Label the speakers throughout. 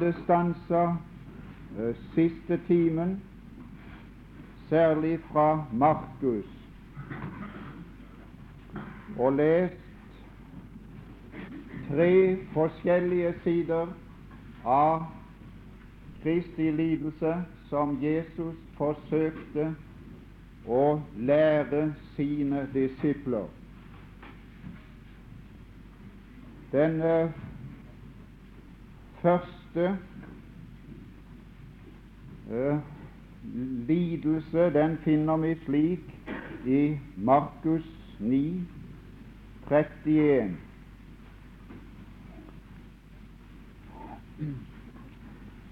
Speaker 1: Det stansa eh, siste timen, særlig fra Markus, og lest tre forskjellige sider av Kristi lidelse som Jesus forsøkte å lære sine disipler. Den eh, første eh, lidelse den finner vi slik i Markus 9, 31.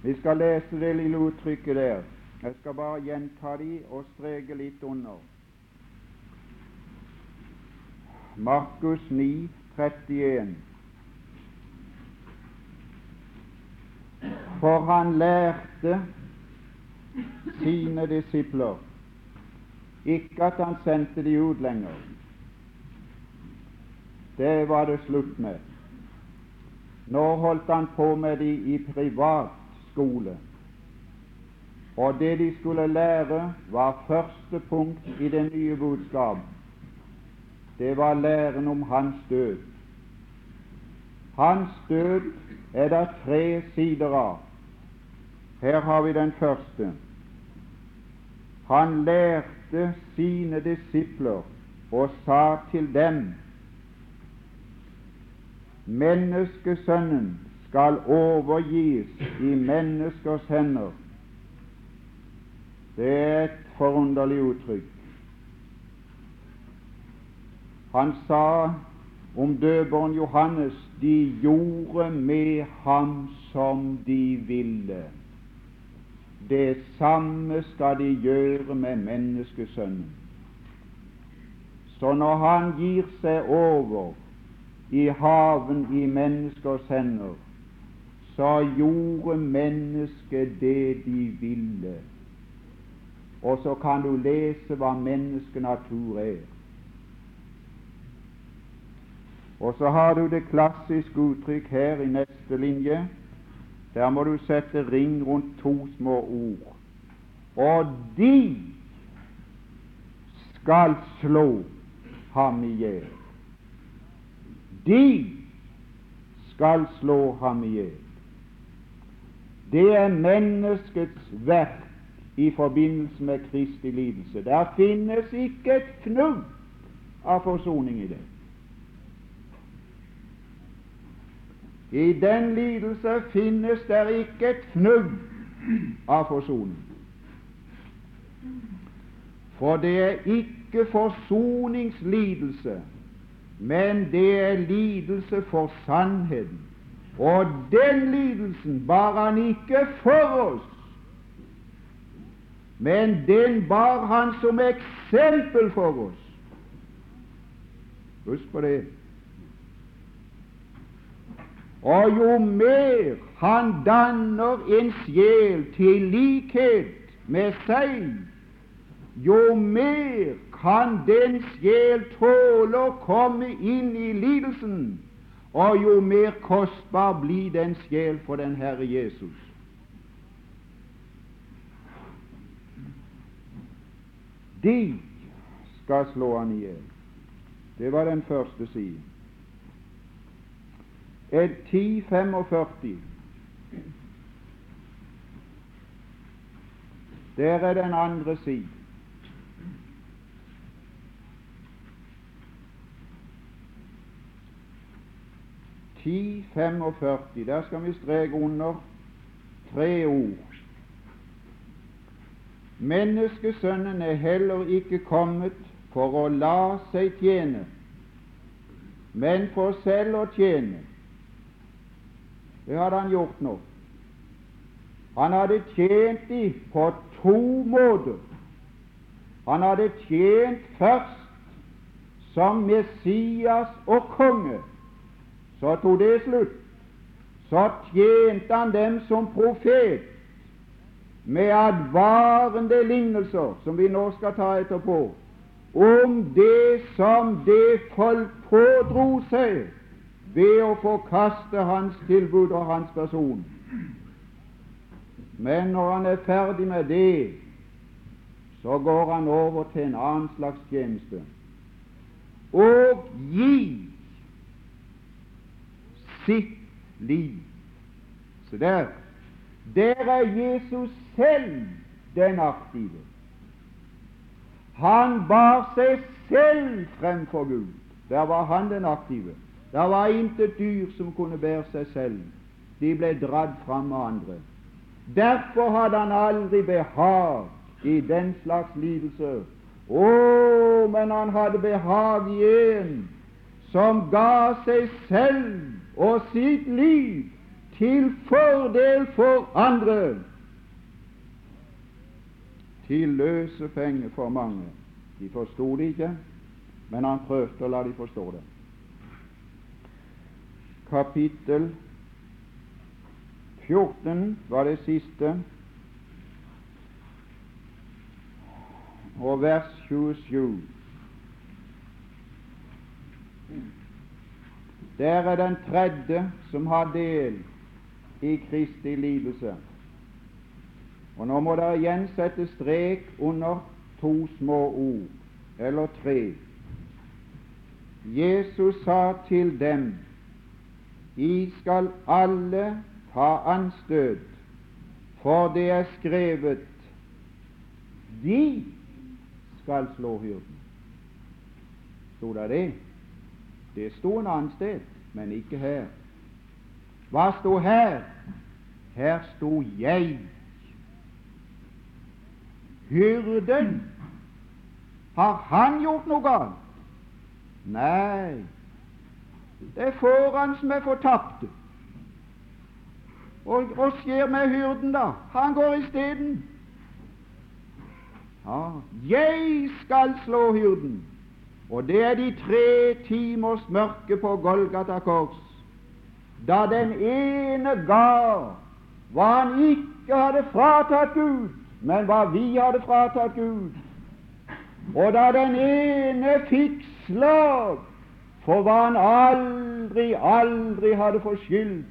Speaker 1: Vi skal lese det lille uttrykket der. Jeg skal bare gjenta de og streke litt under. Markus 9, 31. For han lærte sine disipler ikke at han sendte de ut lenger. Det var det slutt med. Nå holdt han på med de i privat skole. Og det de skulle lære, var første punkt i det nye budskap. Det var læren om hans død. Hans død er det tre sider av. Her har vi den første. Han lærte sine disipler og sa til dem Menneskesønnen skal overgis i menneskers hender. Det er et forunderlig uttrykk. Han sa om døperen Johannes de gjorde med ham som de ville. Det samme skal de gjøre med menneskesønnen. Så når han gir seg over i haven i menneskers hender, så gjorde mennesket det de ville. Og så kan du lese hva menneskenatur er. Og så har du det klassiske uttrykk her i neste linje der må du sette ring rundt to små ord. Og de skal slå ham i hjel. De skal slå ham i hjel. Det er menneskets verk i forbindelse med Kristi lidelse. Der finnes ikke et fnugg av forsoning i det. I den lidelse finnes der ikke et fnugg av forsoning. For det er ikke forsoningslidelse, men det er lidelse for sannheten. Og den lidelsen bar han ikke for oss, men den bar han som eksempel for oss. Husk på det. Og jo mer han danner en sjel til likhet med seg, jo mer kan den sjel tåle å komme inn i lidelsen, og jo mer kostbar blir den sjel for den Herre Jesus. De skal slå han i hjel. Det var den første siden er 1045. Der er den andre side. Ti 45. Der skal vi streke under tre ord. Menneskesønnen er heller ikke kommet for å la seg tjene, men for selv å tjene det hadde han gjort nå. Han hadde tjent dem på to måter. Han hadde tjent først som Messias og konge. Så tok det slutt. Så tjente han dem som profet med advarende lignelser, som vi nå skal ta etterpå, om det som det folk pådro seg ved å forkaste hans tilbud og hans person. Men når han er ferdig med det, så går han over til en annen slags tjeneste. Og gi sitt liv. Så der, der er Jesus selv den aktive. Han bar seg selv fremfor Gud. Der var han den aktive. Der var intet dyr som kunne bære seg selv. De ble dratt fram av andre. Derfor hadde han aldri behag i den slags lidelse. Å, men han hadde behag i en som ga seg selv og sitt liv til fordel for andre, til løse penger for mange. De forsto det ikke, men han prøvde å la de forstå det. Kapittel 14 var det siste, og vers 27. Der er den tredje som har del i Kristi lidelse. Og nå må dere igjen sette strek under to små ord, eller tre. Jesus sa til dem, I skal alle ta anstøt, for det er skrevet, De skal slå hyrden. Sto det det? Det sto en annen sted, men ikke her. Hva sto her? Her sto jeg. Hyrden, har han gjort noe galt? Nei, det er foran som er fortapte. Og hva skjer med hyrden, da? Han går isteden. Ja, jeg skal slå hyrden. Og det er de tre timers mørke på Golgata kors, da den ene ga hva han ikke hadde fratatt Gud, men hva vi hadde fratatt Gud. Og da den ene fikk slag for hva han aldri, aldri hadde forskyldt,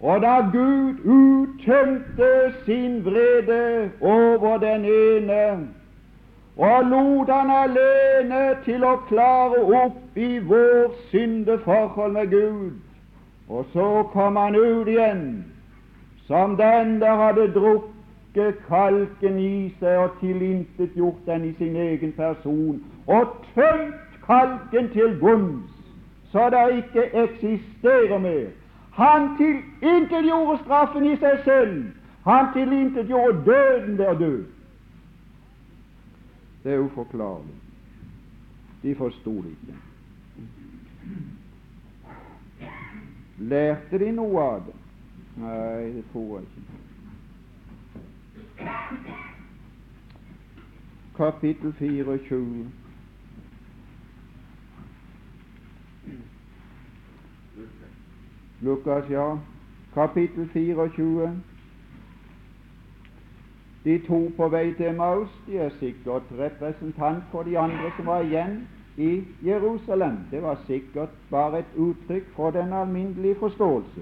Speaker 1: og da Gud uttømte sin vrede over den ene og lot han alene til å klare opp i vår syndeforhold med Gud, og så kom han ut igjen som den der hadde drukket kalken i seg og tilintetgjort den i sin egen person, og tømt kalken til bunns, så det ikke eksisterer mer. Han tilintetgjorde straffen i seg selv. Han tilintetgjorde døden der død. Det er uforklarlig. De forsto det ikke. Lærte de noe av det? Nei, det tror jeg ikke. Kapittel 24. Lukas, ja. Kapittel 24. De to på vei til Emmaus de er sikkert representant for de andre som var igjen i Jerusalem. Det var sikkert bare et uttrykk for den alminnelige forståelse.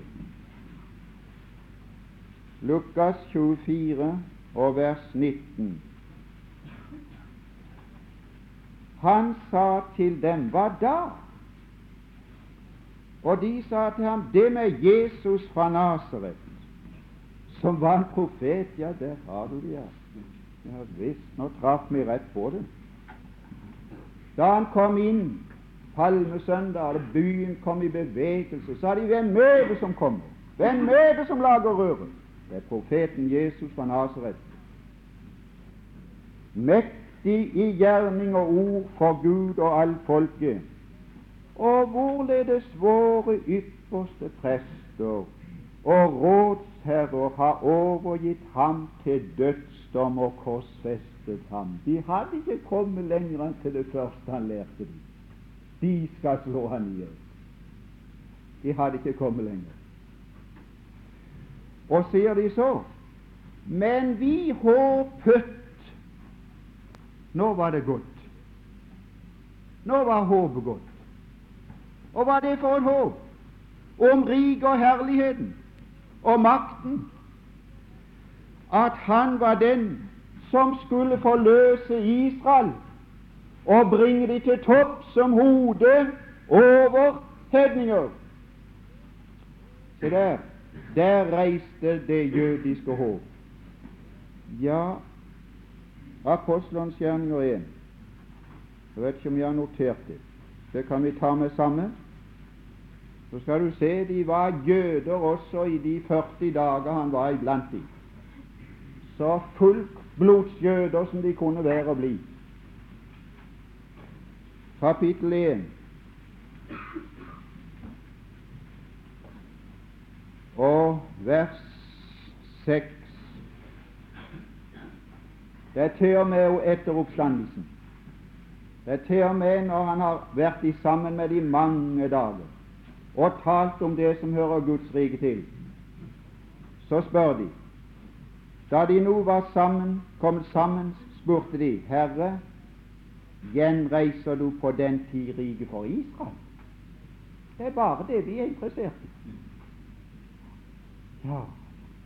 Speaker 1: Lukas 24 og vers 19. Han sa til dem, hva da? Og de sa til ham, det med Jesus fra Nasaret, som var en profet. Ja, der har du det, ja. Ja visst, nå traff vi rett på det. Da han kom inn palmesøndag, og byen kom i bevegelse, sa de hvem er det som kommer? Hvem er det som lager røret? Det er profeten Jesus fra Nasaret. Mektig i gjerning og ord for Gud og alt folket. Og hvorledes våre ypperste prester og rådsherrer har overgitt ham til dødsdom og korsfestet ham. De hadde ikke kommet lenger enn til det første han lærte dem. De skal slå han i hjel. De hadde ikke kommet lenger. Og sier de så Men vi håpet Nå var det godt. Nå var håpet godt. Og hva er det for et håp? Om riket og herligheten og makten. at han var den som skulle forløse Israel og bringe dem til topp som hode over hedninger. Se der, der reiste det jødiske håp. Ja, Apostelens gjerninger 1. Jeg vet ikke om jeg har notert det. Det kan vi ta med sammen. Så skal du se de var jøder også i de 40 dager han var iblant dem. Så fullblodsjøder som de kunne være og bli. Kapittel 1. Og vers 6. Det er til og med etter oppstandelsen. Det er til og med når han har vært i sammen med de mange dager og talt om det som hører Guds rike til. Så spør de Da de nå var sammen, kommet sammen, spurte de Herre, gjenreiser du på den tid riket for Israel? Det er bare det vi er interessert i. Ja,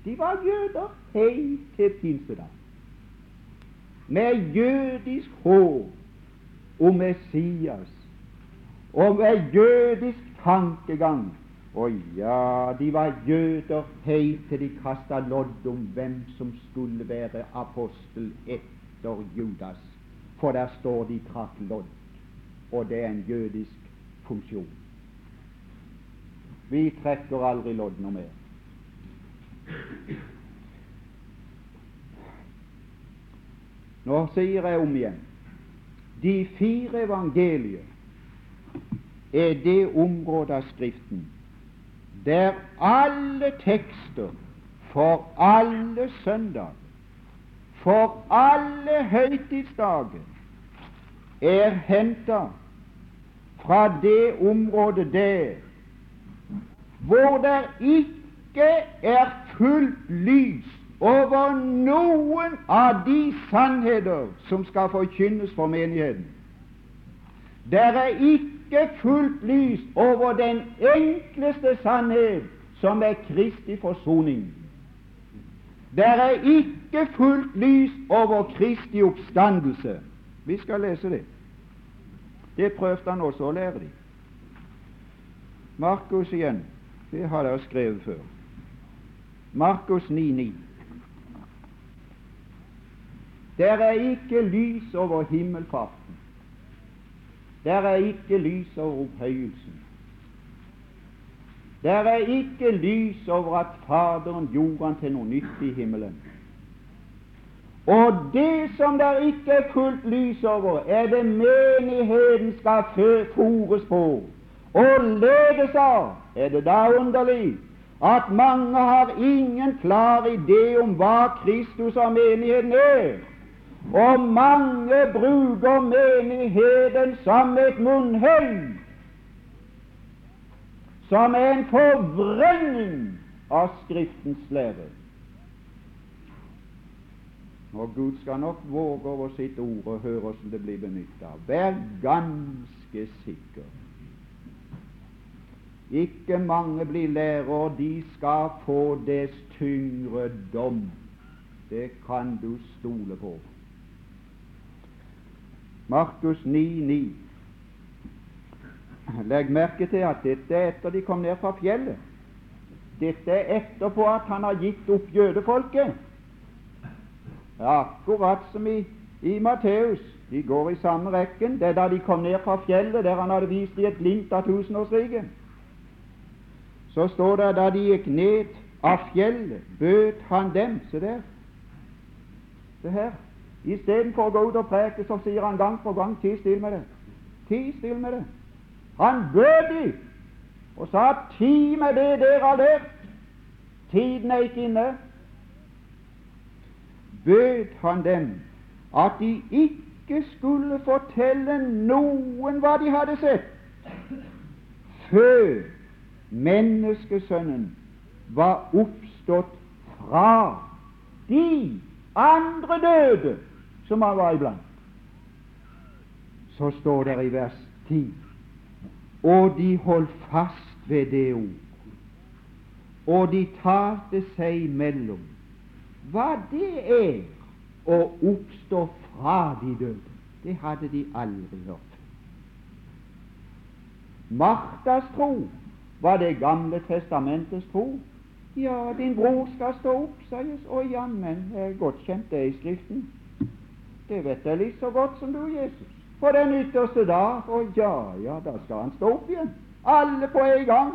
Speaker 1: de var jøder helt til pinsedag, med jødisk håp om Messias og en jødisk tankegang. Og ja, de var jøder helt til de kasta lodd om hvem som skulle være apostel etter Judas. For der står de trakk lodd, og det er en jødisk funksjon. Vi trekker aldri lodd noe mer. Nå sier jeg om igjen de fire evangelier er det området av Skriften der alle tekster for alle søndager, for alle høytidsdager, er henta fra det området der hvor det ikke er fullt lys over noen av de sannheter som skal forkynnes for menigheten. Det er ikke fullt lys over den enkleste sannhet, som er Kristi forsoning. Det er ikke fullt lys over Kristi oppstandelse. Vi skal lese det. Det prøvde han også å lære dem. Markus igjen. Det har dere skrevet før. Markus 9,9. Der er ikke lys over himmelfarten. Der er ikke lys over opphøyelsen. Der er ikke lys over at Faderen gjorde han til noe nytt i himmelen. Og det som der ikke er fullt lys over, er det menigheten skal fòres på og ledes av. Er det da underlig at mange har ingen klar idé om hva Kristus og menigheten er? Og mange bruker menigheten som et munnhell, som er en forvrengning av Skriftens lære. Og Gud skal nok våge over sitt ord og høre hvordan det blir benyttet. Vær ganske sikker. Ikke mange blir lærere, de skal få dess tyngre dom. Det kan du stole på. Markus 9,9. Legg merke til at dette er etter de kom ned fra fjellet. Dette er etterpå at han har gitt opp jødefolket. Akkurat som i, i Matteus. De går i samme rekken. Det er da de kom ned fra fjellet, der han hadde vist dem et glimt av tusenårsriket. Så står det da de gikk ned av fjellet, bøt han dem Se der. Se her. Istedenfor å gå ut og preke, så sier han gang på gang ti still med det. Ti still med det. Han bød de og sa ti med det dere har lært. Tiden er ikke inne. Bød han dem at de ikke skulle fortelle noen hva de hadde sett, før menneskesønnen var oppstått fra de andre døde som han var iblant. Så står det i vers 10 og de holdt fast ved det ord, og de talte seg imellom hva det er å oppstå fra de døde, det hadde de aldri hørt. Martas tro var Det gamle testamentets tro. Ja, din bror skal stå opp, Jesus. Å jammen, jeg er godt kjent det i Skriften. Det vet jeg litt så godt som du, Jesus. På den ytterste dag. og ja, ja, da skal han stå opp igjen. Alle på en gang.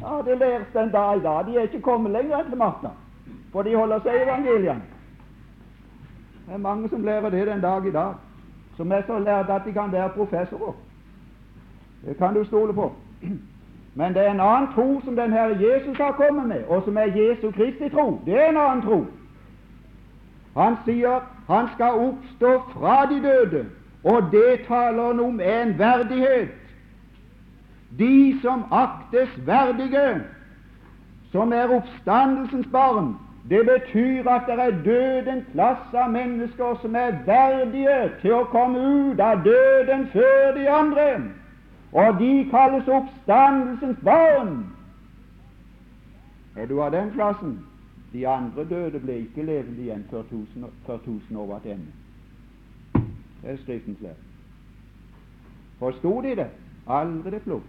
Speaker 1: Ja, det læres den dag i dag. De er ikke kommet lenger til Martha, for de holder seg i evangeliene. Det er mange som lærer det den dag i dag, som er så lærde at de kan være professorer. Det kan du stole på. Men det er en annen tro som den Herre Jesus har kommet med, og som er Jesu Kristi tro. Det er en annen tro. Han sier han skal oppstå fra de døde, og det taler han om en verdighet. De som aktes verdige, som er oppstandelsens barn, det betyr at det er død en klasse av mennesker som er verdige til å komme ut av døden før de andre. Og de kalles oppstandelsens barn. Er du av den klassen? De andre døde ble ikke levende igjen før tusen, før tusen år var til ende. Det er Skriftens lære. Forsto de det? Aldri det plukk.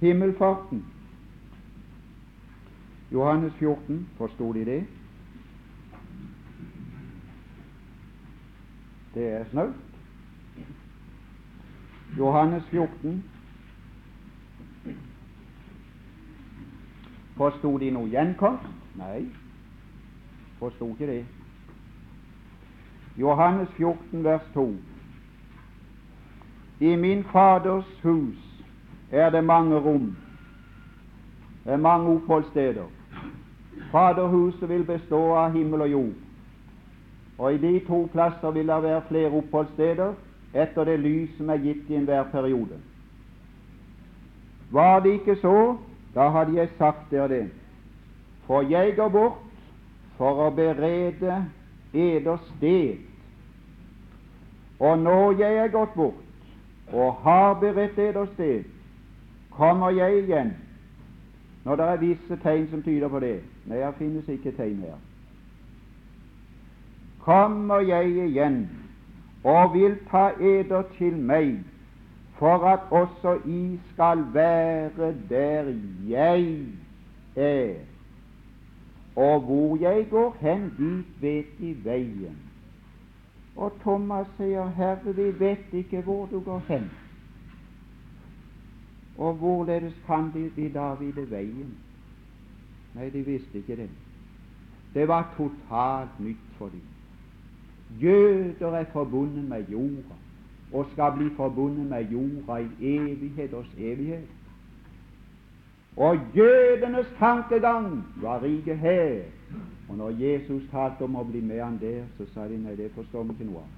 Speaker 1: Himmelfarten. Johannes 14, forsto de det? Det er snaut. Johannes 14. Forsto de noe gjenkomst? Nei, forsto ikke det. Johannes 14, vers 2. I min Faders hus er det mange rom, det er mange oppholdssteder. Faderhuset vil bestå av himmel og jord, og i de to plasser vil det være flere oppholdssteder etter det lys som er gitt i enhver periode. Var det ikke så, da hadde jeg sagt dere det. For jeg går bort for å berede eders sted. Og når jeg er gått bort og har beredt eders sted, kommer jeg igjen. Når det er visse tegn som tyder på det. Nei, det finnes ikke tegn her. Kommer jeg igjen og vil ta eder til meg, for at også I skal være der jeg er. Og hvor jeg går hen, dit vet De veien. Og Thomas sier, Herre, vi vet ikke hvor du går hen. Og hvorledes kan de, de da vite veien? Nei, de visste ikke det. Det var totalt nytt for dem. Jøder er forbundet med jorda og skal bli forbundet med jorda i evighet og evighet. Og jødenes tankegang var rike her. Og når Jesus talte om å bli med han der, så sa de nei, det forstår vi ikke noe av.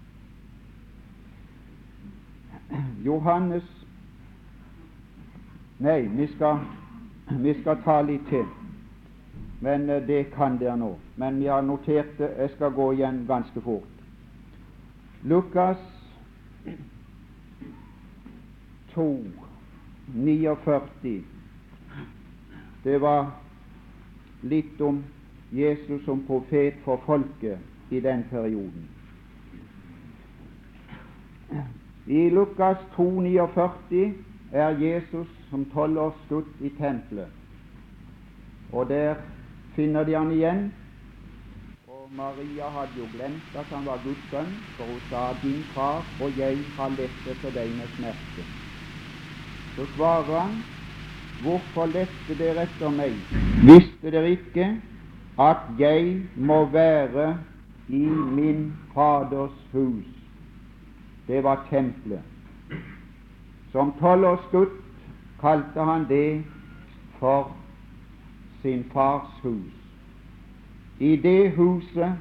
Speaker 1: Johannes Nei, vi skal, vi skal ta litt til. Men eh, det kan dere nå. Men vi har notert det. Jeg skal gå igjen ganske fort. Lukas 2, 49. Det var litt om Jesus som profet for folket i den perioden. I Lukas 2, 49 er Jesus som tolv års gutt i tempelet. Og der finner de han igjen Og Maria hadde jo glemt at han var Guds sønn, for hun sa 'din far og jeg har lettet for deg med smerte'. Så svarer han, 'Hvorfor lette dere etter meg? Visste dere ikke at jeg må være i min Faders hus?' Det var tempelet. Som tolvårsgutt kalte han det for sin fars hus. I det huset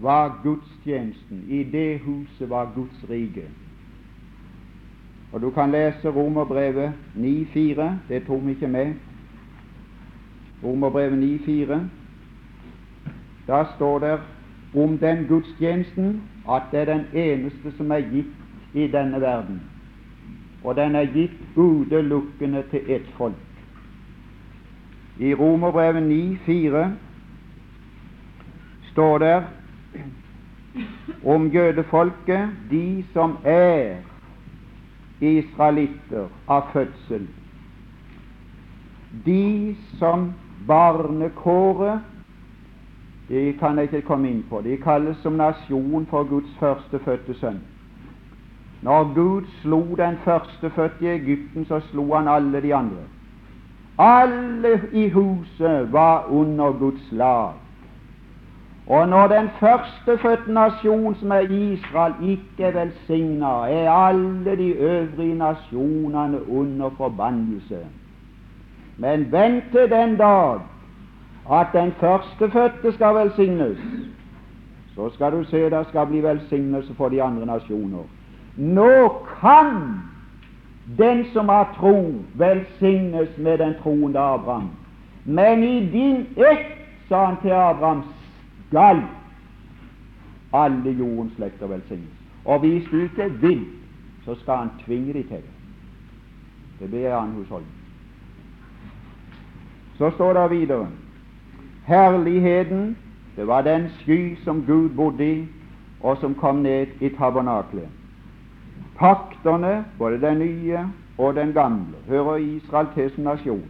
Speaker 1: var gudstjenesten, i det huset var Guds rike. Og Du kan lese Romerbrevet 9,4. Det tok vi ikke med. Romerbrevet 9,4. Da står det om den gudstjenesten at det er den eneste som er gitt i denne verden. Og den er gitt utelukkende til ett folk. I Romerbrevet 9,4 står det om jødefolket, de som er israelitter av fødsel, de som barnekåret De kan jeg ikke komme inn på. De kalles som nasjon for Guds førstefødte sønn. Når Gud slo den førstefødte i Egypten, så slo han alle de andre. Alle i huset var under Guds lag. Og når den førstefødte nasjon, som er Israel, ikke er velsigna, er alle de øvrige nasjonene under forbannelse. Men vent til den dag at den førstefødte skal velsignes. Så skal du se det skal bli velsignelse for de andre nasjoner. Nå kan den som har tro, velsignes med den troende Abraham. Men i din ett, sa han til Abraham, skal alle jordens slekter velsignes. Og hvis du ikke vil, så skal han tvinge deg til det. Det blir en annen husholdning. Så står det videre Herligheten, det var den sky som Gud bodde i, og som kom ned i tabernaklet. Paktene, både den nye og den gamle, hører Israel til som nasjon.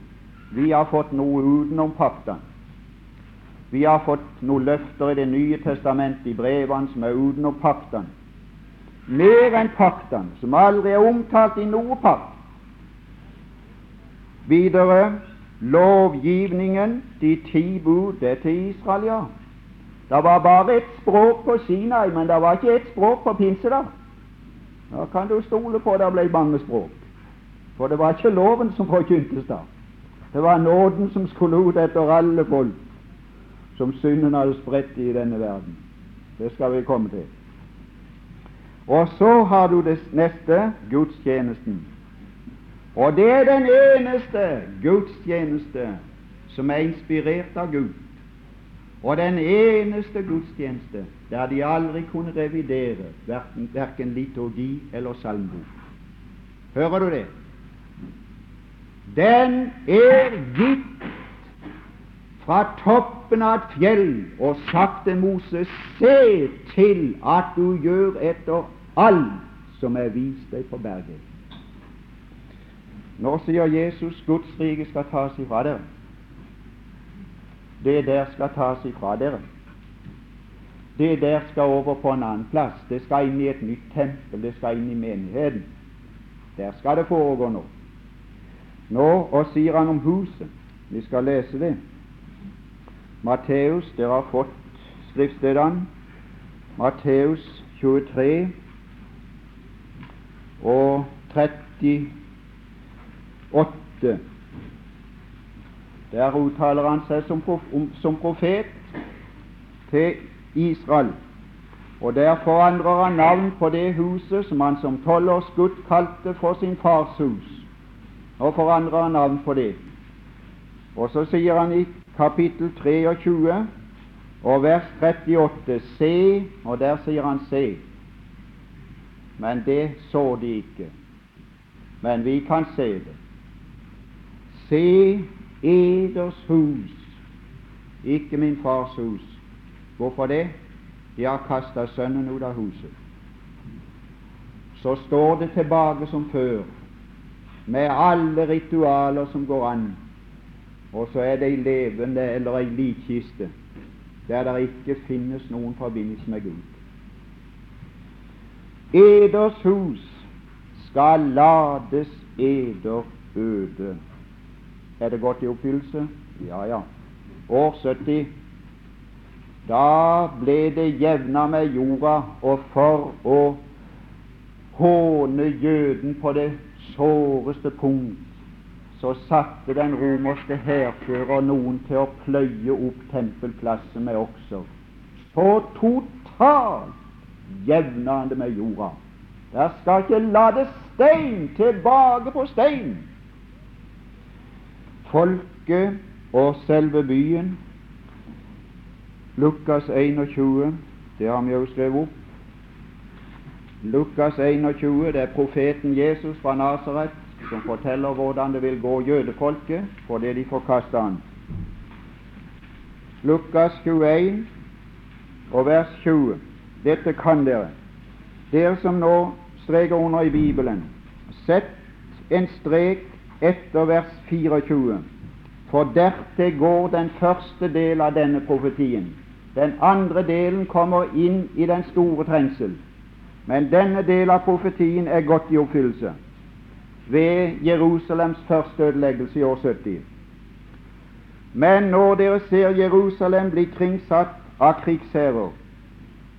Speaker 1: Vi har fått noe utenom paktene. Vi har fått noen løfter i Det nye testamentet, i brevene, som er utenom paktene. Mer enn paktene, som aldri er omtalt i noe pakt. Videre lovgivningen, de ti bud, det til Israel, ja. Det var bare ett språk på Sinai, men det var ikke ett språk på pinsedag. Da kan du stole på det ble mange språk. For det var ikke loven som forkyntes da. Det var nåden som skulle ut etter alle folk som synden hadde spredt i denne verden. Det skal vi komme til. Og så har du det neste gudstjenesten. Og det er den eneste gudstjeneste som er inspirert av Gud, og den eneste gudstjeneste der de aldri kunne revidere verken liturgi eller salmebok. Hører du det? Den er gitt fra toppen av et fjell og sagt til Moses, se til at du gjør etter alt som er vist deg på berget. Nå sier Jesus Guds rike skal tas ifra dere. Det der skal tas ifra dere. Det der skal over på en annen plass. Det skal inn i et nytt tempel. Det skal inn i menigheten. Der skal det foregå nå. Nå og sier han om huset. Vi skal lese det. Matteus, dere har fått skriftstedene. Matteus 23 og 38. Der uttaler han seg som, som profet til Israel. Og der forandrer han navn på det huset som han som tolvårsgutt kalte for sin fars hus. Og forandrer han navn på det. Og så sier han i kapittel 23 og vers 38 Se, og der sier han se. Men det så de ikke. Men vi kan se det. Se eders hus, ikke min fars hus. Hvorfor det? De har kasta sønnen ut av huset. Så står det tilbake som før, med alle ritualer som går an, og så er det ei levende eller ei likkiste der det ikke finnes noen forbindelse med Gud. Eders hus skal lades eder øde. Er det gått i oppfyllelse? Ja, ja. År 70 da ble det jevna med jorda, og for å håne jøden på det såreste punkt, så satte den romerske hærfører noen til å pløye opp tempelplassen med okser. Så totalt jevna han det med jorda. Der skal ikke lade stein tilbake på stein. Folket og selve byen Lukas 21, det har vi jo skrevet opp. Lukas 21, det er profeten Jesus fra Nasaret som forteller hvordan det vil gå jødefolket fordi de forkaster han. Lukas 21 og vers 20. Dette kan dere. Dere som nå streker under i Bibelen, sett en strek etter vers 24. For dertil går den første del av denne profetien. Den andre delen kommer inn i den store trengsel. Men denne del av profetien er godt i oppfyllelse ved Jerusalems første ødeleggelse i år 70. Men når dere ser Jerusalem bli kringsatt av krigsherrer,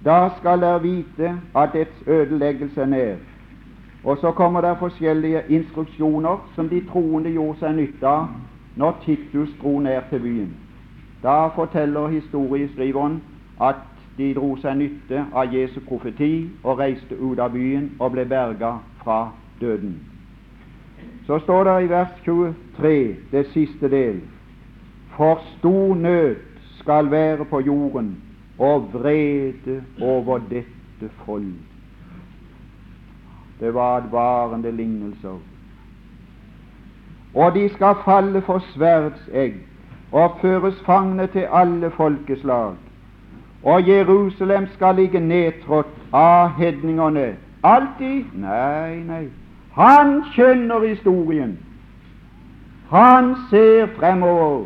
Speaker 1: da skal dere vite at dets ødeleggelse er nær. Og så kommer det forskjellige instruksjoner som de troende gjorde seg nytte av når Titus dro ned til byen. Da forteller historieskriveren at de dro seg nytte av Jesu profeti og reiste ut av byen og ble berga fra døden. Så står det i vers 23, det siste del, for stor nød skal være på jorden og vrede over dette folk. Det var advarende lignelser. Og de skal falle for sverdsegg og føres fangne til alle folkeslag. Og Jerusalem skal ligge nedtrådt av hedningene. Alltid? Nei, nei. Han kjenner historien. Han ser fremover.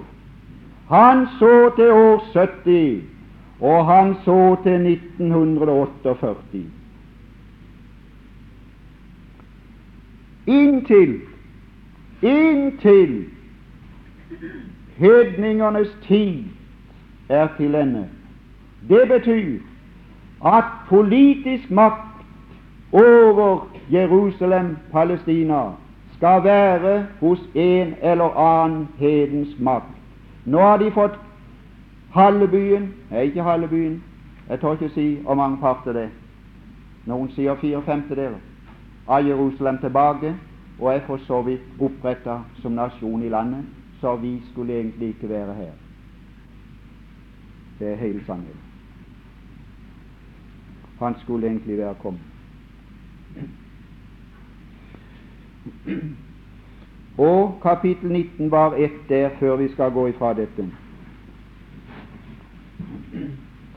Speaker 1: Han så til år 70, og han så til 1948. Inntil inntil hedningernes tid er til ende. Det betyr at politisk makt over Jerusalem, Palestina, skal være hos en eller annen hedens makt. Nå har de fått halve byen Nei, ikke halve byen. Jeg tør ikke si hvor mange parter det er. Noen sier fire femtedeler av Jerusalem tilbake, og er for så vidt oppretta som nasjon i landet, så vi skulle egentlig ikke være her. Det er hele sannheten. Han skulle egentlig være kommet. Og kapittel 19 var ett der før vi skal gå ifra dette.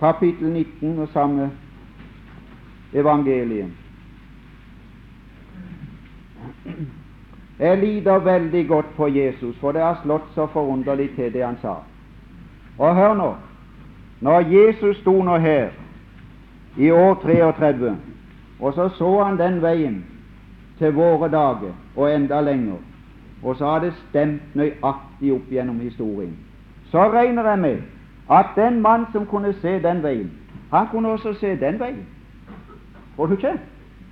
Speaker 1: Kapittel 19 og samme evangeliet. Jeg lider veldig godt på Jesus, for det har slått så forunderlig til det han sa. Og hør nå, når Jesus sto nå her i år 33, og så så han den veien til våre dager og enda lenger, og så har det stemt nøyaktig opp gjennom historien, så regner jeg med at den mann som kunne se den veien, han kunne også se den veien. Tror du ikke?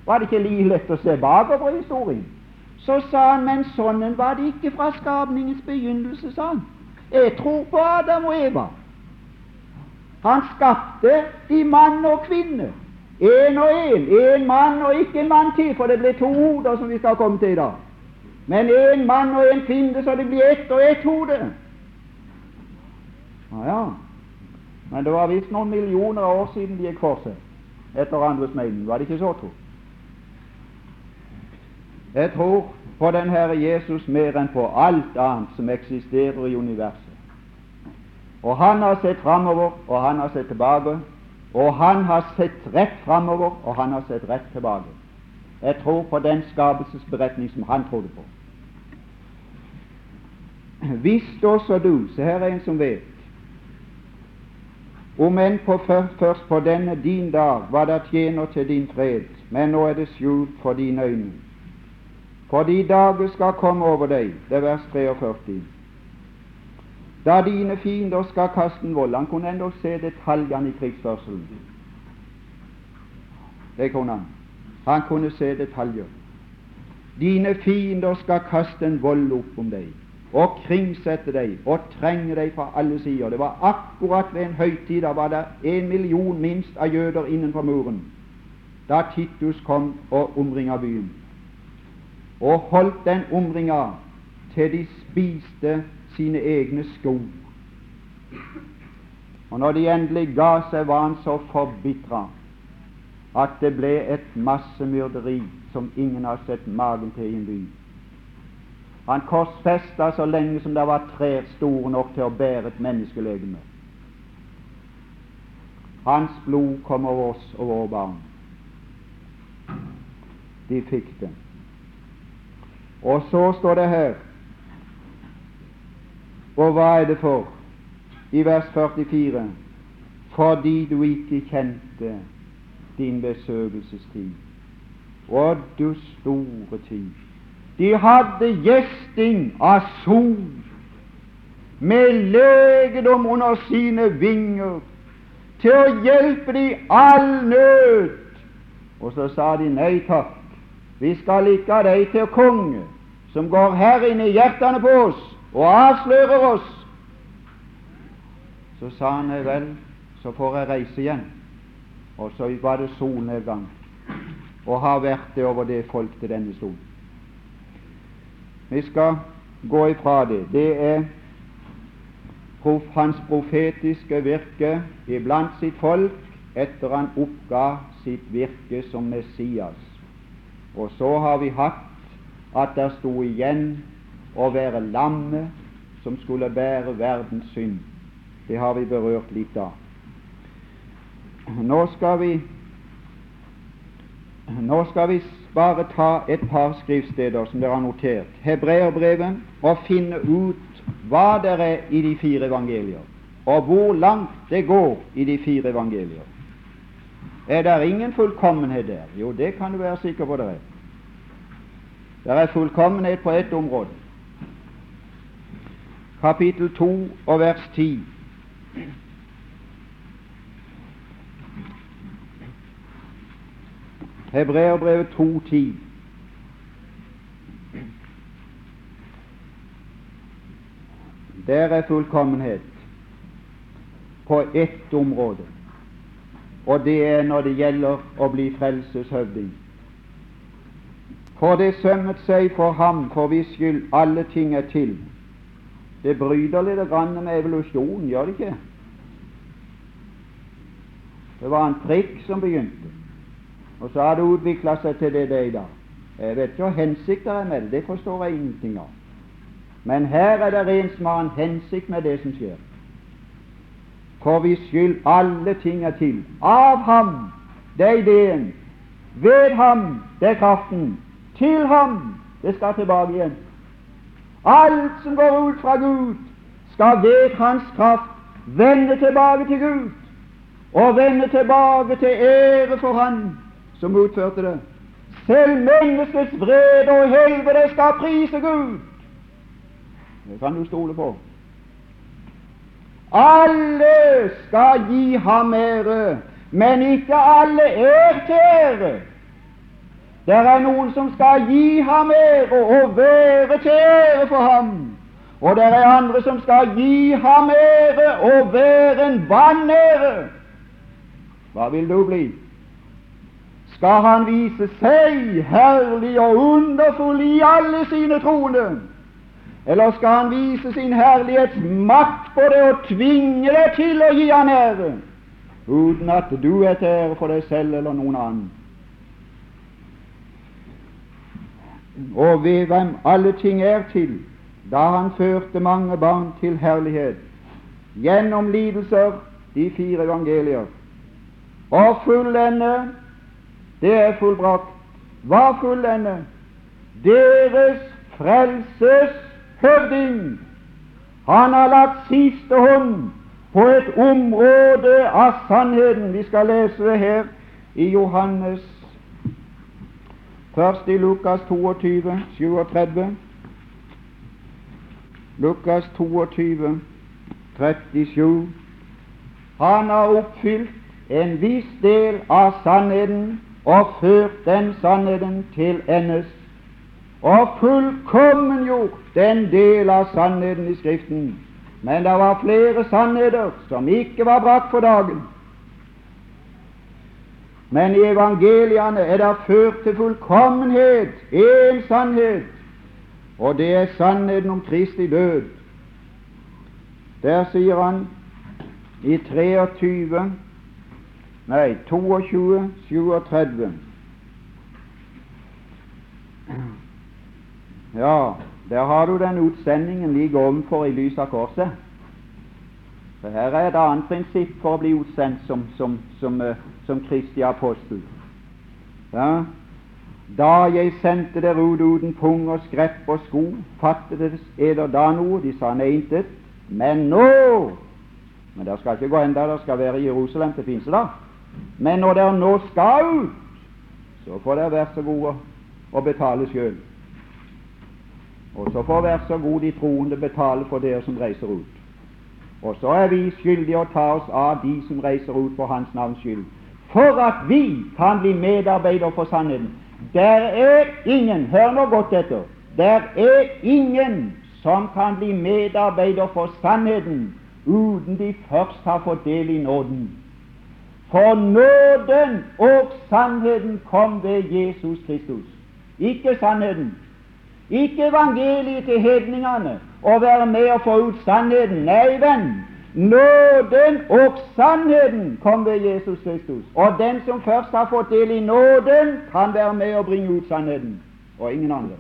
Speaker 1: Var det ikke like lett å se bakover i historien? Så sa han, men sånn var det ikke fra skapningens begynnelse, sa han. Jeg tror på Adam og Eva. Han skapte de mann og kvinne. Én og én. Én mann og ikke en mann til, for det blir to hoder som vi skal komme til i dag. Men én mann og en kvinne, så det blir ett og ett hode. Ja, ja. Men det var visst noen millioner år siden de gikk for seg, etter andres mening. Var det ikke så, tro? Jeg tror på den Herre Jesus mer enn på alt annet som eksisterer i universet. Og han har sett framover, og han har sett tilbake, og han har sett rett framover, og han har sett rett tilbake. Jeg tror på den skapelsesberetning som han trodde på. Hvis også du Se her er en som vet. Om enn først på denne din dag var det tjener til din fred, men nå er det skjult for dine øyne. For de dager skal komme over deg. Det er vers 43 da dine fiender skal kaste en vold. Han kunne endog se detaljene i krigsførselen. Det kunne han. Han kunne se detaljer. Dine fiender skal kaste en vold opp om deg og kringsette deg og trenge deg fra alle sider. Det var akkurat ved en høytid. Da var det en million minst av jøder innenfor muren da Titus kom og omringa byen. Og holdt den omringa til de spiste sine egne sko. Og når de endelig ga seg, var han så forbitra at det ble et massemyrderi som ingen har sett magen til i en by. Han korsfesta så lenge som det var trær store nok til å bære et menneskelegeme. Hans blod kom over oss og våre barn. De fikk det. Og så står det her Og hva er det for? I vers 44 fordi du ikke kjente din besøkelsestid. Og du store tid. De hadde gjesting av sol med legedom under sine vinger til å hjelpe de all nød. Og så sa de nei takk, vi skal ikke ha deg til konge som går her inne i hjertene på oss og avslører oss. Så sa han vel, så får jeg reise igjen. Og så var det solnedgang, og har vært det over det folk til denne stol. Vi skal gå ifra det. Det er hans profetiske virke iblant sitt folk etter han oppga sitt virke som Messias. Og så har vi hatt at det sto igjen å være lammet som skulle bære verdens synd. Det har vi berørt litt av. Nå skal vi Nå skal vi bare ta et par skriftsteder som dere har notert. Hebreerbrevet, og finne ut hva det er i de fire evangelier, og hvor langt det går i de fire evangelier. Er det ingen fullkommenhet der? Jo, det kan du være sikker på det er. Det er fullkommenhet på ett område. Kapittel 2 og vers 10. Hebreerbrevet 2.10. Der er fullkommenhet på ett område, og det er når det gjelder å bli frelseshøvding. For det sømmet seg for ham for hvis skyld alle ting er til. Det bryter litt grann med evolusjonen, gjør det ikke? Det var en prikk som begynte. Og så har det utvikla seg til det det er i dag. Jeg vet ikke hva hensikter er med det, det forstår jeg ingenting av. Men her er det en som har en hensikt med det som skjer. For hvis skyld alle ting er til. Av ham, det er ideen. Ved ham, det er kraften. Til ham, det skal tilbake igjen. Alt som går ut fra Gud, skal ved Hans kraft vende tilbake til Gud, og vende tilbake til ære for Han som utførte det. Selv menneskets vrede og helvete skal prise Gud. Det kan du stole på. Alle skal gi ham ære, men ikke alle er til ære. Det er noen som skal gi ham ære og være til ære for ham. Og det er andre som skal gi ham ære og være en vanære. Hva vil du bli? skal han vise seg herlig og underfull i alle sine troende? Eller skal han vise sin herlighets makt på det og tvinge deg til å gi han ære, uten at du er til ære for deg selv eller noen annen? Og ved hvem alle ting er til, da han førte mange barn til herlighet, gjennom lidelser, de fire evangelier, og fullende det er fullbrakt. Hva fullende? Deres frelses høvding. Han har lagt siste hånd på et område av sannheten. Vi skal lese det her i Johannes Først i Lukas 22, 37. Lukas 22, 37. Han har oppfylt en viss del av sannheten og ført den sannheten til endes, og fullkommengjort den del av sannheten i Skriften. Men det var flere sannheter som ikke var brakt for dagen. Men i evangeliene er det ført til fullkommenhet én sannhet, og det er sannheten om Kristi død. Der sier han i 23 Nei, 22, 37. Ja, der har du den utsendingen like ovenfor i lys av korset. For her er et annet prinsipp for å bli utsendt som, som, som, uh, som Kristi apostel. Ja. Da jeg sendte dere ut uten pung og skrepp og sko, fattet eder da noe? De sa nei, intet. Men nå Men dere skal ikke gå enda, dere skal være i Jerusalem til pinsedag. Men når dere nå skal ut, så får dere være så gode å betale sjøl. Og så får være så gode de troende betale for dere som reiser ut. Og så er vi skyldige å ta oss av de som reiser ut for Hans navns skyld, for at vi kan bli medarbeidere for sannheten. Der er ingen Hør nå godt etter. Der er ingen som kan bli medarbeider for sannheten uten de først har fått del i nåden. For nåden og sannheten kom ved Jesus Kristus. Ikke sannheten, ikke evangeliet til hedningene og være med og få ut sannheten. Nei, venn. Nåden og sannheten kom ved Jesus Kristus. Og den som først har fått del i nåden, kan være med og bringe ut sannheten, og ingen andre.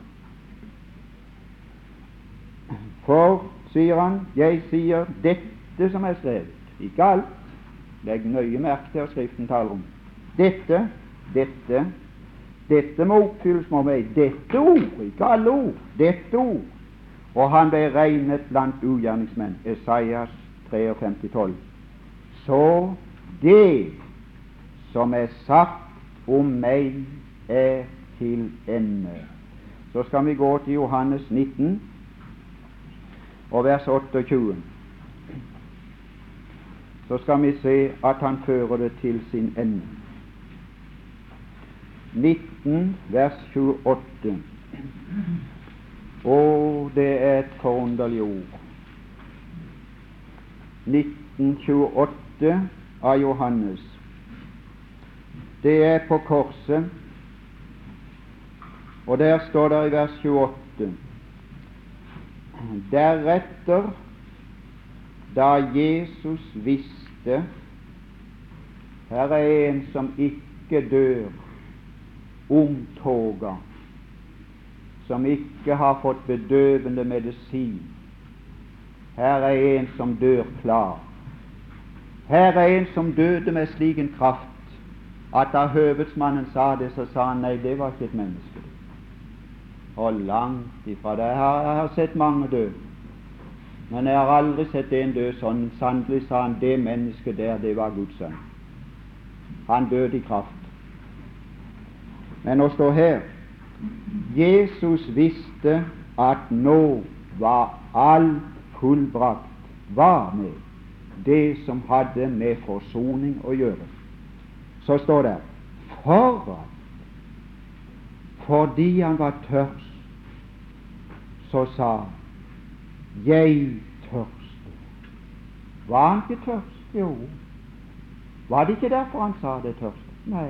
Speaker 1: For, sier han, jeg sier dette som er skrevet, ikke alt. Legg nøye merke til hva Skriften taler om. Dette, dette, dette må oppfylles med meg. Dette ord, ikke alle ord. Dette ord. Og han ble regnet blant ugjerningsmenn. Esaias 53, 12. Så det som er sagt om meg, er til ende. Så skal vi gå til Johannes 19 og vers 28 så skal vi se at han fører det til sin ende. 19 vers 28. Å, det er et forunderlig ord. 1928 av Johannes. Det er på korset, og der står det i vers 28 Deretter, da Jesus visste her er en som ikke dør omtoga, som ikke har fått bedøvende medisin. Her er en som dør klar. Her er en som døde med slik en kraft at da høvedsmannen sa det, så sa han nei, det var ikke et menneske. Og langt ifra det. Jeg har, jeg har sett mange dø. Men jeg har aldri sett en dø sånn. Sannelig, sa han, det mennesket der, det var Guds sønn. Han døde i kraft. Men å stå her Jesus visste at nå var alt fullbrakt. Var med det som hadde med forsoning å gjøre. Så står det for at fordi han var tørst, så sa jeg tørster. Var han ikke tørst? Jo. Var det ikke derfor han sa det tørst? Nei.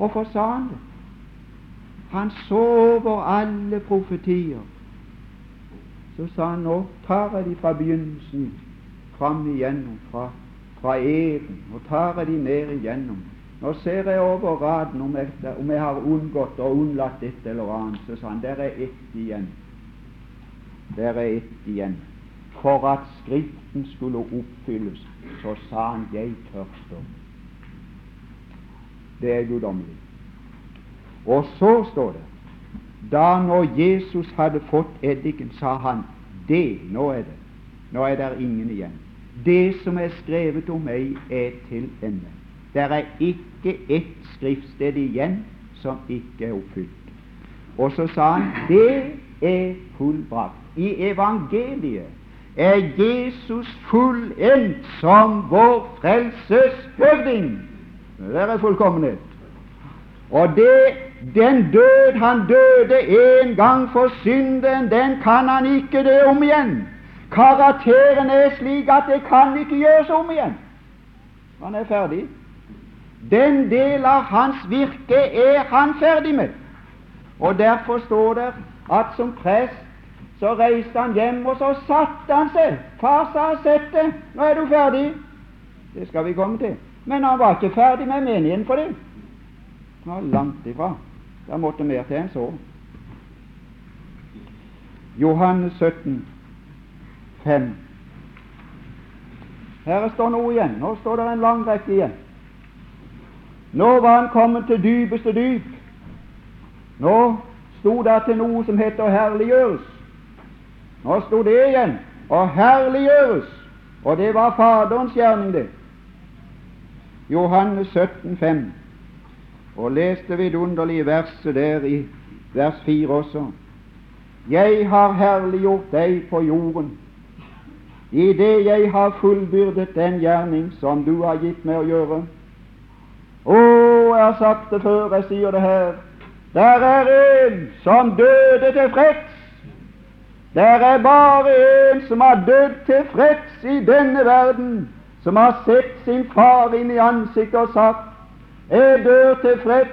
Speaker 1: Hvorfor sa han det? Han så over alle profetier. Så sa han nå tar jeg de fra begynnelsen fram igjennom, fra, fra Eden, og tar jeg de ned igjennom. Nå ser jeg over raden om jeg, om jeg har unngått og unnlatt et eller annet. Så sa han der er ett igjen. Der er ett igjen. For at Skriften skulle oppfylles, så sa han 'jeg tørster'. Det er guddommelig. Og så står det da når Jesus hadde fått eddiken, sa han det, nå er det, nå er det ingen igjen. Det som er skrevet om meg, er til ende. Det er ikke ett skriftsted igjen som ikke er oppfylt. Og så sa han det er fullbrakt i evangeliet er Jesus fullendt som vår frelses høvding. Det er fullkommenhet. Og det, den død han døde en gang for synden, den kan han ikke dø om igjen. Karakteren er slik at det kan ikke gjøres om igjen. Han er ferdig. Den del av hans virke er han ferdig med. Og derfor står det at som prest så reiste han hjem, og så satte han seg. Far sa 'sett deg, nå er du ferdig'. Det skal vi komme til. Men han var ikke ferdig med menigheten for det. Han var langt ifra. Det måtte mer til enn så. Johannes 17, 5. Her står noe igjen. Nå står det en lang rekke igjen. Nå var han kommet til dypeste dyp. Nå sto det til noe som heter herliggjøres. Nå sto det igjen. Å herliggjøres. Og det var Faderens gjerning, det. Johannes 17, 5. Og leste vidunderlige verset der i vers 4 også. Jeg har herliggjort deg på jorden, i det jeg har fullbyrdet den gjerning som du har gitt meg å gjøre. Å, jeg har sagt det før, jeg sier det her. Der er en som døde til freds. Der er bare en som har dødd til freds i denne verden, som har sett sin far inn i ansiktet og sagt Jeg dør tilfreds,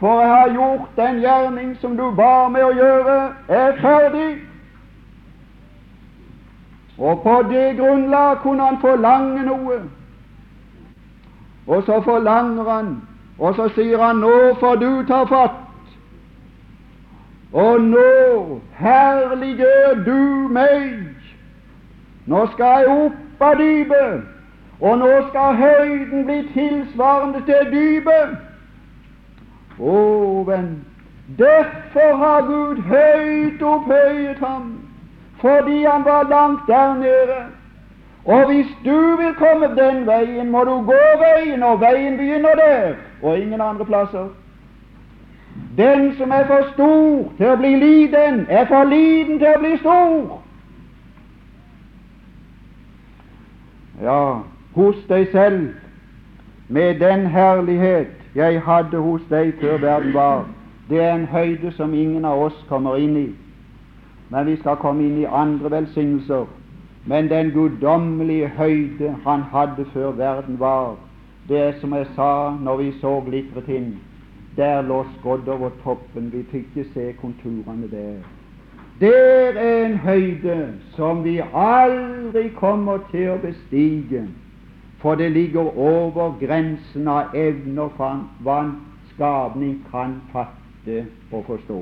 Speaker 1: for jeg har gjort den gjerning som du ba meg å gjøre, er ferdig. Og på det grunnlag kunne han forlange noe. Og så forlanger han, og så sier han nå får du ta fatt. Og nå herliggjør du meg. Nå skal jeg opp av dypet, og nå skal høyden bli tilsvarende til dypet. Å, venn, derfor har Gud høyt opphøyet ham fordi han var langt der nede. Og hvis du vil komme den veien, må du gå veien, og veien begynner der, og ingen andre plasser. Den som er for stor til å bli liten, er for liten til å bli stor. Ja, hos deg selv, med den herlighet jeg hadde hos deg før verden var, det er en høyde som ingen av oss kommer inn i men vi skal komme inn i andre velsignelser. Men den guddommelige høyde han hadde før verden var, det er som jeg sa når vi så glittret inn. Der lå skodd over toppen, vi fikk ikke se konturene der. Der er en høyde som vi aldri kommer til å bestige, for det ligger over grensen av evner for hva en skapning kan fatte og forstå.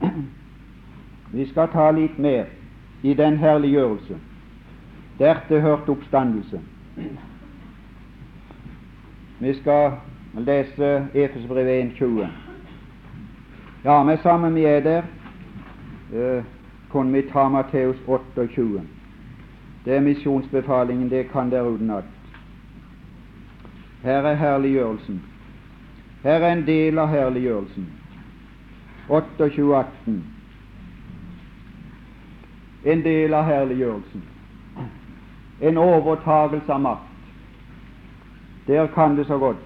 Speaker 1: Vi skal ta litt mer i den herliggjørelse. Dertil hørte oppstandelse. Vi skal lese Efesbrevet 1,20. Ja, med sammen vi er der, eh, kunne vi ta Matteus 28. Det er misjonsbefalingen, det kan dere utenat. Her er herliggjørelsen. Her er en del av herliggjørelsen. 28.18. En del av herliggjørelsen. En overtagelse av makt. Der kan det så godt.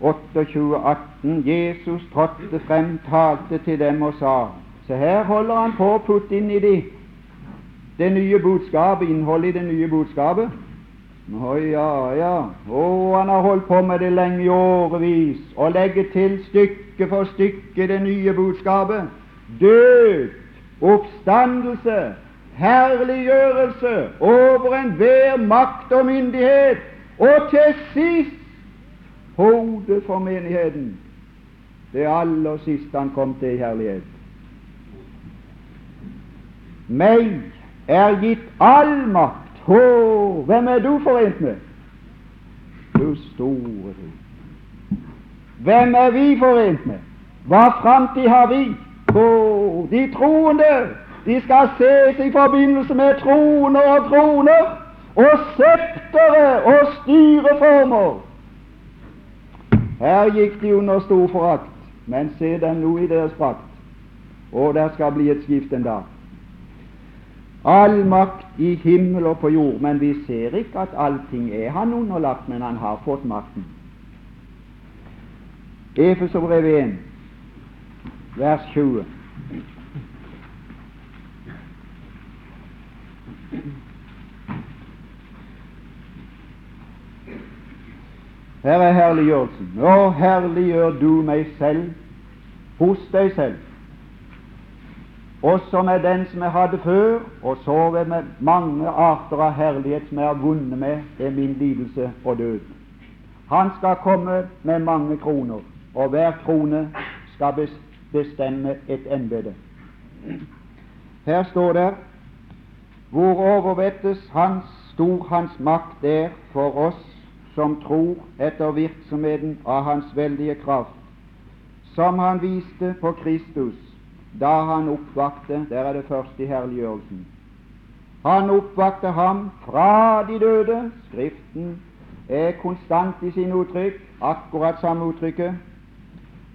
Speaker 1: 28.18. Jesus trådte frem, talte til dem og sa Se, her holder han på å putte inn i de det nye budskapet, innholdet i det nye budskapet. Å ja, ja. Å, han har holdt på med det lenge i årevis, og legge til stykke for stykke det nye budskapet. Død, oppstandelse, herliggjørelse over enhver makt og myndighet, og til sist hodet for menigheten. Det aller siste han kom til i herlighet. Meg er gitt all makt Hå, hvem er du forent med? Du store du. Hvem er vi forent med? Hva framtid har vi? Hå, de troende de skal ses i forbindelse med troner og kroner og septere og styreformer. Her gikk de under stor forakt, men se dem nå i deres prakt. Og der skal bli et skift en dag. All makt i himmel og på jord. Men vi ser ikke at allting er han underlagt, men han har fått makten. Efeserbrevet 1, vers 20. Her er herliggjørelsen. Nå herliggjør du meg selv hos deg selv også med den som jeg hadde før, og så med mange arter av herlighet som jeg har vunnet med ved min lidelse og død. Han skal komme med mange kroner, og hver krone skal bestemme et embete. Her står det hvor overvettes hans stor hans makt er for oss som tror etter virksomheten av hans veldige kraft, som han viste på Kristus da han oppvakte Der er det først i herliggjørelsen. Han oppvakte ham fra de døde. Skriften er konstant i sine uttrykk, akkurat samme uttrykket.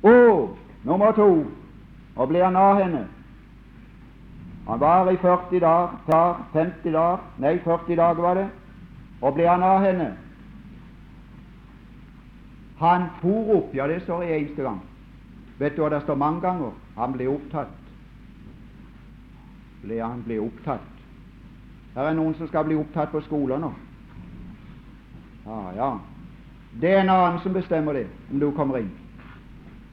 Speaker 1: Og nummer to og ble han av henne. Han var i 40 dager, 50 dager, nei 40 dager var det, og ble han av henne. Han for opp, ja, det står jeg eneste gang. Vet du hva det står mange ganger? Han ble opptatt. Ble han ble opptatt. Her er noen som skal bli opptatt på skolen nå. Ja, ja. Det er en annen som bestemmer det, om du kommer inn.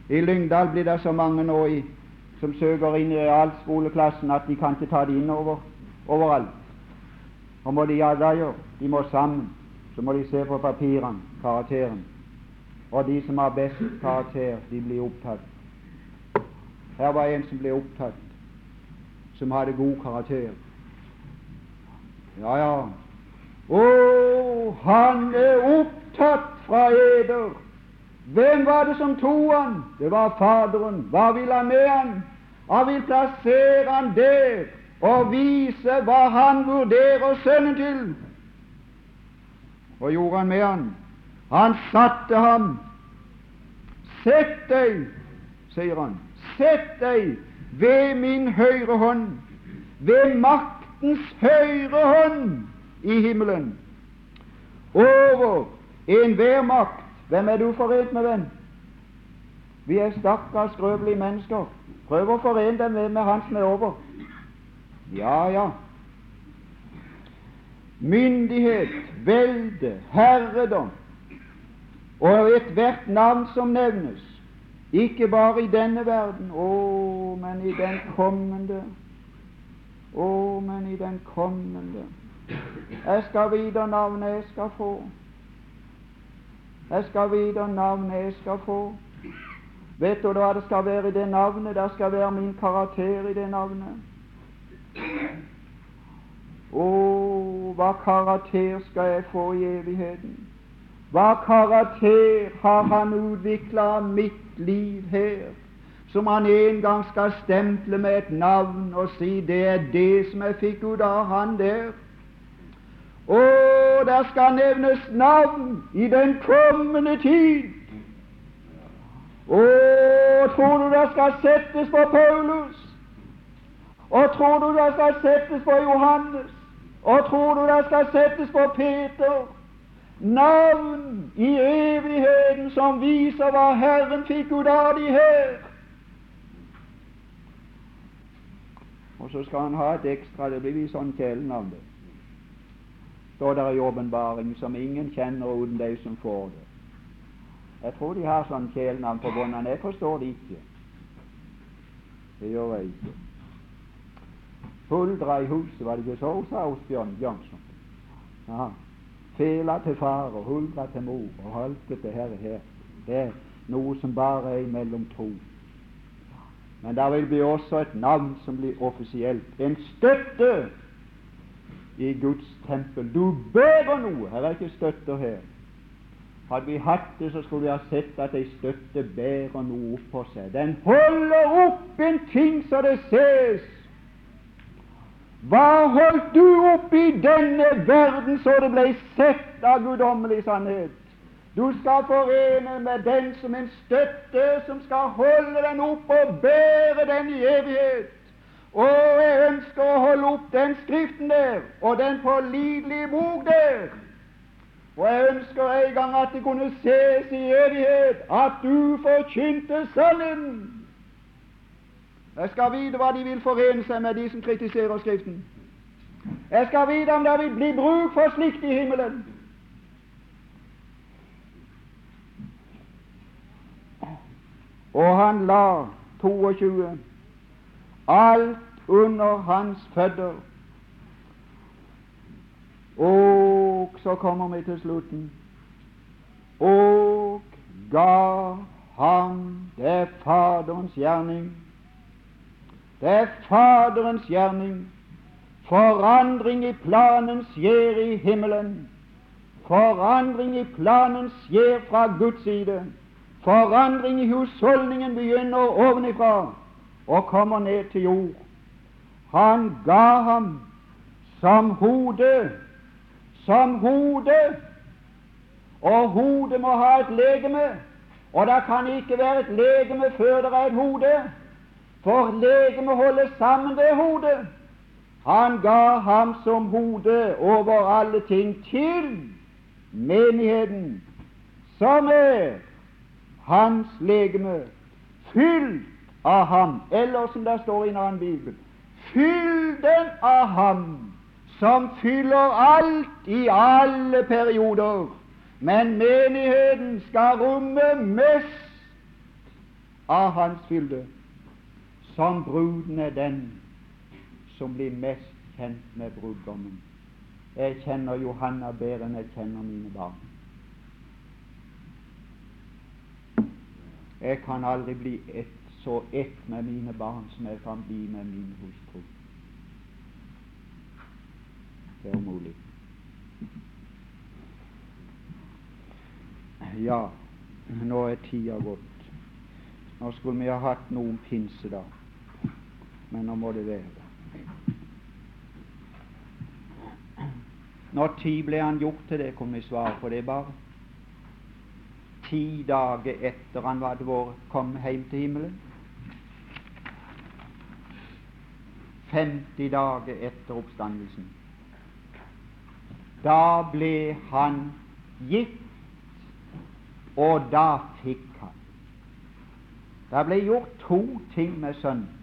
Speaker 1: I Lyngdal blir det så mange nå i, som søker inn i realskoleklassen at de kan ikke ta det inn over, overalt. Og må de ja da gjøre? De må sammen. Så må de se på papirene, karakteren. Og de som har best karakter, de blir opptatt. Her var en som ble opptatt, som hadde god karakter. Ja, ja. Å, han er opptatt fra eder. Hvem var det som tok han? Det var Faderen. Hva vil han med han? Han vil plassere han der og vise hva han vurderer Sønnen til. Og gjorde han med han? Han satte ham. Sett deg, sier han, sett deg ved min høyre hånd, ved maktens høyre hånd i himmelen. Over enhver makt. Hvem er du forent med, venn? Vi er stakkars skrøpelige mennesker. Prøv å forene deg med, med Han som er over. Ja, ja. Myndighet, velde, herredom og ethvert navn som nevnes, ikke bare i denne verden, å, men i den kommende. Å, men i den kommende. Jeg skal vite navnet jeg skal få. Jeg skal vite navnet jeg skal få. Vet du hva det skal være i det navnet? Det skal være min karakter i det navnet. Å, hva karakter skal jeg få i evigheten? Hva karakter har Han utvikla mitt liv her, som Han en gang skal stemple med et navn og si det er det som jeg fikk ut av Han der? Å, der skal nevnes navn i den kommende tid. Å, tror du det skal settes på Paulus? Og tror du det skal settes på Johannes? Og tror du det skal settes på Peter? Navn i evigheten som viser hva Herren fikk ut av de her. Og så skal han ha et ekstra, det blir vi sånn kjælenavn, det. Står der i åpenbaring som ingen kjenner uten de som får det. Jeg tror de har sånn kjælenavn på båndene. Jeg forstår det ikke. Det gjør jeg ikke. Huldra i huset, var det ikke så, sa Osbjørn Bjørnson. Fela til far og huldra til mor og alt dette her, her. Det er noe som bare er mellom to. Men det vil bli også et navn som blir offisielt. En støtte i Guds tempel. Du bærer noe. Her er ikke støtter her. Hadde vi hatt det, så skulle vi ha sett at ei støtte bærer noe oppå seg. Den holder opp en ting så det ses hva holdt du opp i denne verden så det ble sett av guddommelig sannhet? Du skal forene med den som en støtte som skal holde den opp og bære den i evighet. Og jeg ønsker å holde opp den Skriften der, og den pålitelige bok der. Og jeg ønsker en gang at det kunne ses i evighet at du forkynte Sønnen jeg skal vite hva de vil forene seg med, de som kritiserer Skriften. Jeg skal vite om det vil bli bruk for slikt i himmelen. Og han la 22 alt under hans føtter. Og så kommer vi til slutten. Og ga ham det Faderens gjerning det er Faderens gjerning Forandring i planen skjer i himmelen. Forandring i planen skjer fra Guds side. Forandring i husholdningen begynner ovenifra og kommer ned til jord. Han ga ham som hode, som hode, og hodet må ha et legeme, og det kan ikke være et legeme før det er et hode, for legemet holdes sammen ved hodet. Han ga ham som hode over alle ting til menigheten, som er hans legeme, fylt av ham, eller som det står i en annen bibel, fyll den av ham som fyller alt i alle perioder. Men menigheten skal romme mest av hans fylde, som bruden er den som blir mest kjent med brudgommen. Jeg kjenner Johanna bedre enn jeg kjenner mine barn. Jeg kan aldri bli et, så ett med mine barn som jeg kan bli med min hustru. Det er umulig. Ja, nå er tida gått. Nå skulle vi ha hatt noen pinsedag, men nå må det være. Når tid ble han gjort til det, kunne vi svare på det bare. Ti dager etter han hadde vært kommet hjem til himmelen. 50 dager etter oppstandelsen. Da ble han gitt, og da fikk han. Det ble gjort to ting med sønnen.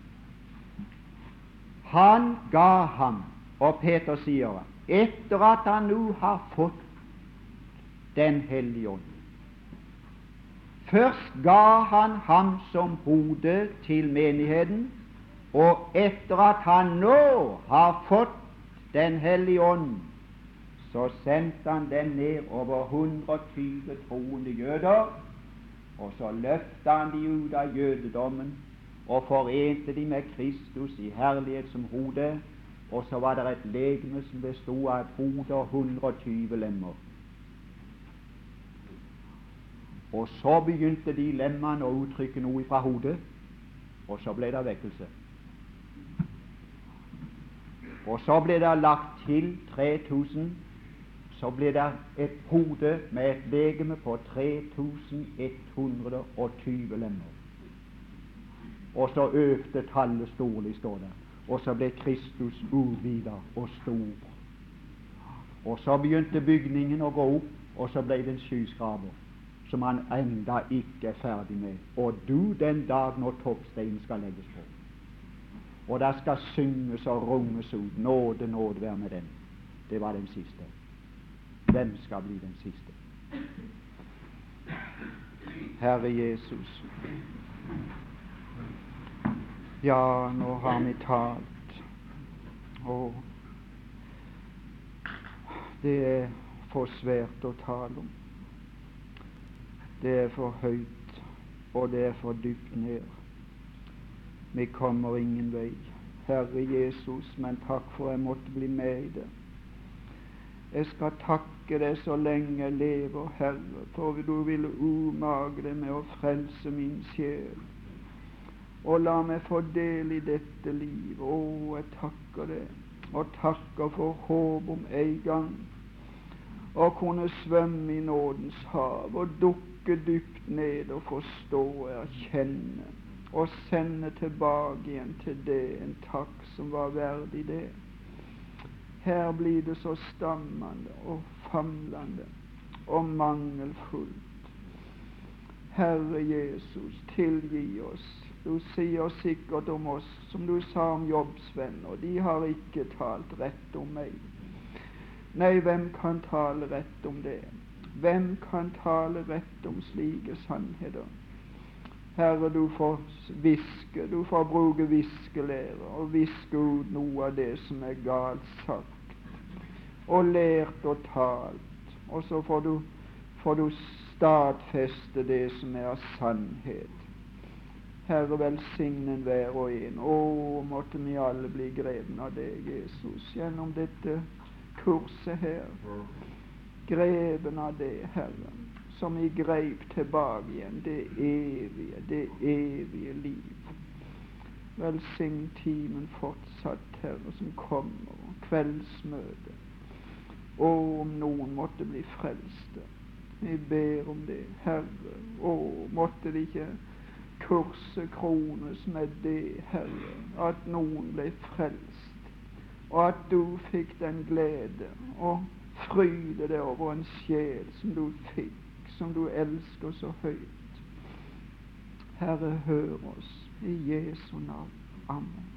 Speaker 1: Han ga ham, og Peter sier etter at han nå har fått Den hellige ånd. Først ga han ham som hode til menigheten, og etter at han nå har fått Den hellige ånd, så sendte han den ned over 120 troende jøder, og så løfta han de ut av jødedommen og forente de med Kristus i herlighet som hode, og så var det et legeme som bestod av et hode og 120 lemmer. Og så begynte de lemmene å uttrykke noe fra hodet, og så ble det vekkelse. Og så ble det lagt til 3000. Så ble det et hode med et legeme på 3120 lemmer. Og så økte tallet storlig, står det. Og så ble Kristus utvida og stor. Og så begynte bygningen å gå opp, og så ble det en skyskraper som han enda ikke er ferdig med. Og du den dag når toppsteinen skal legges på. Og det skal synges og runges ut. Nåde, nåde være med den. Det var den siste. Hvem skal bli den siste? Herre Jesus. Ja, nå har vi talt, og det er for svært å tale om. Det er for høyt, og det er for dypt ned. Vi kommer ingen vei. Herre Jesus, men takk for jeg måtte bli med i det. Jeg skal takke deg så lenge jeg lever, Herre, for du ville umage deg med å frelse min sjel og la meg få del i dette liv. Å, jeg takker deg, og takker for håp om en gang å kunne svømme i nådens hav og dukke dypt ned og forstå og erkjenne og sende tilbake igjen til det en takk som var verdig det. Her blir det så stammende og famlende og mangelfullt. Herre Jesus, tilgi oss du sier sikkert om oss, som du sa om Jobbs venner, de har ikke talt rett om meg. Nei, hvem kan tale rett om det? Hvem kan tale rett om slike sannheter? Herre, du får hviske, du får bruke viskelære og viske ut noe av det som er galt sagt, og lært og talt, og så får du, får du stadfeste det som er sannhet.
Speaker 2: Herre, velsignen hver og en. Å, måtte vi alle bli greven av deg, Jesus, gjennom dette kurset her. Greven av deg, Herre, som vi greip tilbake igjen, det evige, det evige liv. Velsign timen fortsatt, Herre, som kommer, kveldsmøtet. Å, om noen måtte bli frelste. Vi ber om det, Herre. Å, måtte det ikke krones med det, Herre, at noen ble frelst, og at du fikk den glede og fryde det over en sjel som du fikk, som du elsker så høyt. Herre, hør oss i Jesu navn. Amen.